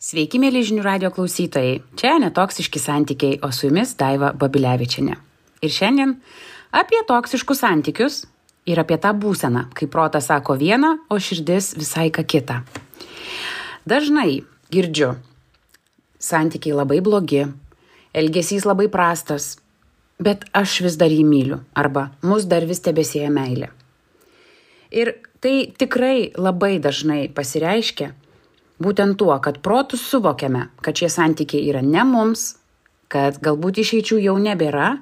Sveiki, mėly žinių radio klausytojai. Čia netoksiški santykiai, o su jumis Daiva Babilevičiane. Ir šiandien apie toksiškus santykius ir apie tą būseną, kai protas sako vieną, o širdis visai ką kitą. Dažnai girdžiu, santykiai labai blogi, elgesys labai prastas, bet aš vis dar jį myliu arba mus dar vis tebesėja meilė. Ir tai tikrai labai dažnai pasireiškia būtent tuo, kad protus suvokiame, kad šie santykiai yra ne mums, kad galbūt išeičių jau nebėra,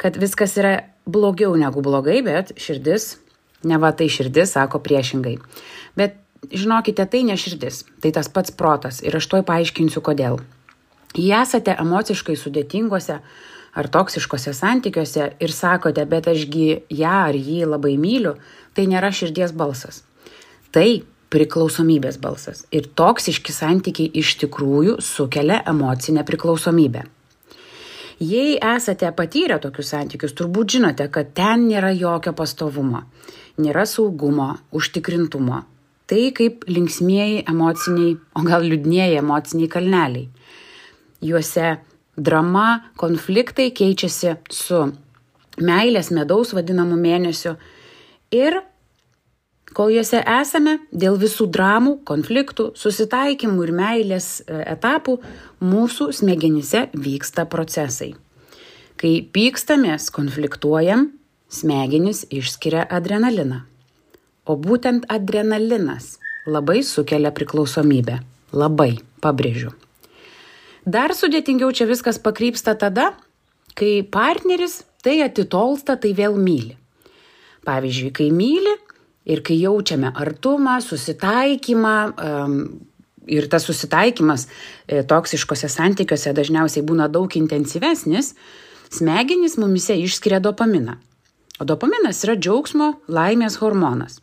kad viskas yra blogiau negu blogai, bet širdis, ne va tai širdis, sako priešingai. Bet žinokite, tai ne širdis, tai tas pats protas ir aš tuoj paaiškinsiu kodėl. Jei esate emociškai sudėtingose ar toksiškose santykiuose ir sakote, bet ašgi ją ar jį labai myliu, tai nėra širdies balsas. Tai priklausomybės balsas. Ir toksiški santykiai iš tikrųjų sukelia emocinę priklausomybę. Jei esate patyrę tokius santykius, turbūt žinote, kad ten nėra jokio pastovumo, nėra saugumo, užtikrintumo. Tai kaip linksmieji emociniai, o gal liūdnieji emociniai kalneliai. Juose drama, konfliktai keičiasi su meilės medaus vadinamu mėnesiu ir Kol juose esame, dėl visų dramų, konfliktų, susitaikymų ir meilės e, etapų, mūsų smegenyse vyksta procesai. Kai pykstamės, konfliktuojam, smegenys išskiria adrenaliną. O būtent adrenalinas labai sukelia priklausomybę. Labai, pabrėžiu. Dar sudėtingiau čia viskas pakrypsta tada, kai partneris tai atitolsta, tai vėl myli. Pavyzdžiui, kai myli, Ir kai jaučiame artumą, susitaikymą, ir tas susitaikymas e, toksiškose santykiuose dažniausiai būna daug intensyvesnis, smegenys mumise išskiria dopaminą. O dopaminas yra džiaugsmo, laimės hormonas.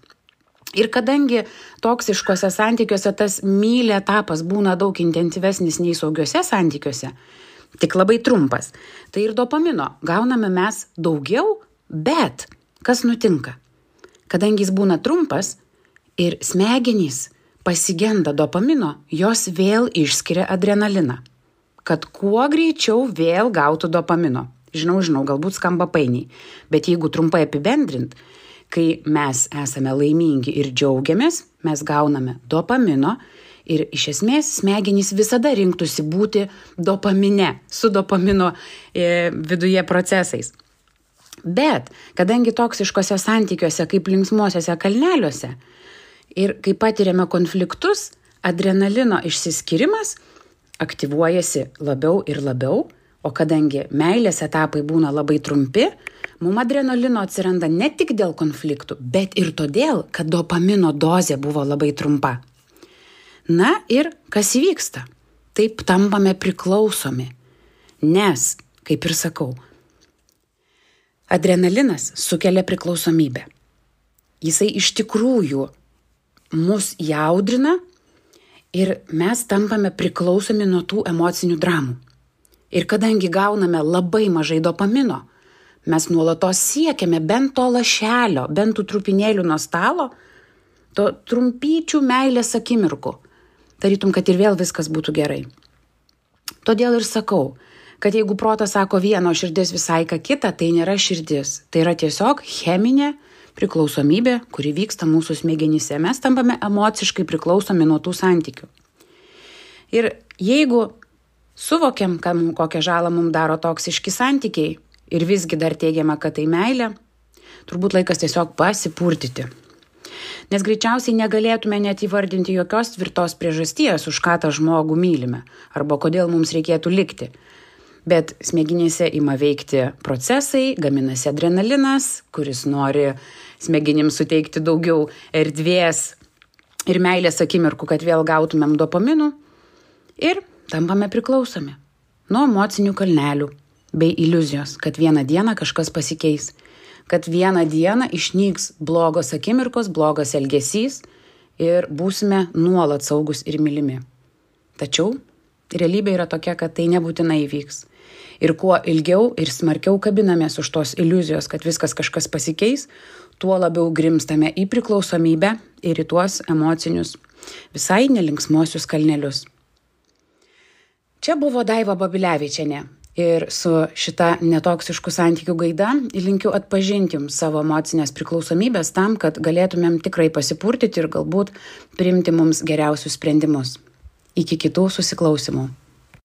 Ir kadangi toksiškose santykiuose tas mylė etapas būna daug intensyvesnis nei saugiuose santykiuose, tik labai trumpas, tai ir dopamino gauname mes daugiau, bet kas nutinka? Kadangi jis būna trumpas ir smegenys pasigenda dopamino, jos vėl išskiria adrenaliną, kad kuo greičiau vėl gautų dopamino. Žinau, žinau, galbūt skamba painiai, bet jeigu trumpai apibendrint, kai mes esame laimingi ir džiaugiamės, mes gauname dopamino ir iš esmės smegenys visada rinktųsi būti dopamine, su dopamino e, viduje procesais. Bet kadangi toksiškose santykiuose kaip linksmuosiuose kalneliuose ir kai patiriame konfliktus, adrenalino išsiskirimas aktyvuojasi labiau ir labiau, o kadangi meilės etapai būna labai trumpi, mums adrenalino atsiranda ne tik dėl konfliktų, bet ir todėl, kad dopamino dozė buvo labai trumpa. Na ir kas įvyksta? Taip tampame priklausomi. Nes, kaip ir sakau, Adrenalinas sukelia priklausomybę. Jisai iš tikrųjų mus jaudrina ir mes tampame priklausomi nuo tų emocinių dramų. Ir kadangi gauname labai mažai dopamino, mes nuolatos siekiame bent to lašelio, bent tų trupinėlių nuo stalo, to trumpyčių meilės akimirkų. Tarytum, kad ir vėl viskas būtų gerai. Todėl ir sakau, kad jeigu protas sako vieno, širdis visai ką kitą, tai nėra širdis. Tai yra tiesiog cheminė priklausomybė, kuri vyksta mūsų smegenyse. Mes tampame emociškai priklausomi nuo tų santykių. Ir jeigu suvokiam, kam, kokią žalą mums daro toksiški santykiai ir visgi dar teigiama, kad tai meilė, turbūt laikas tiesiog pasipurtyti. Nes greičiausiai negalėtume net įvardinti jokios tvirtos priežasties, už ką tą žmogų mylime, arba kodėl mums reikėtų likti bet smegenyse ima veikti procesai, gaminasi adrenalinas, kuris nori smegenims suteikti daugiau erdvės ir meilės akimirkų, kad vėl gautumėm dopaminų ir tampame priklausomi nuo emocinių kalnelių bei iliuzijos, kad vieną dieną kažkas pasikeis, kad vieną dieną išnyks blogos akimirkos, blogas elgesys ir būsime nuolat saugus ir mylimi. Tačiau realybė yra tokia, kad tai nebūtinai įvyks. Ir kuo ilgiau ir smarkiau kabinamės už tos iliuzijos, kad viskas kažkas pasikeis, tuo labiau grimstame į priklausomybę ir į tuos emocinius, visai nelinksmuosius kalnelius. Čia buvo Daiva Babilevičiane. Ir su šita netoksiškų santykių gaida linkiu atpažinti jums savo emocinės priklausomybės tam, kad galėtumėm tikrai pasipurtyti ir galbūt priimti mums geriausius sprendimus. Iki kitų susiklausimų.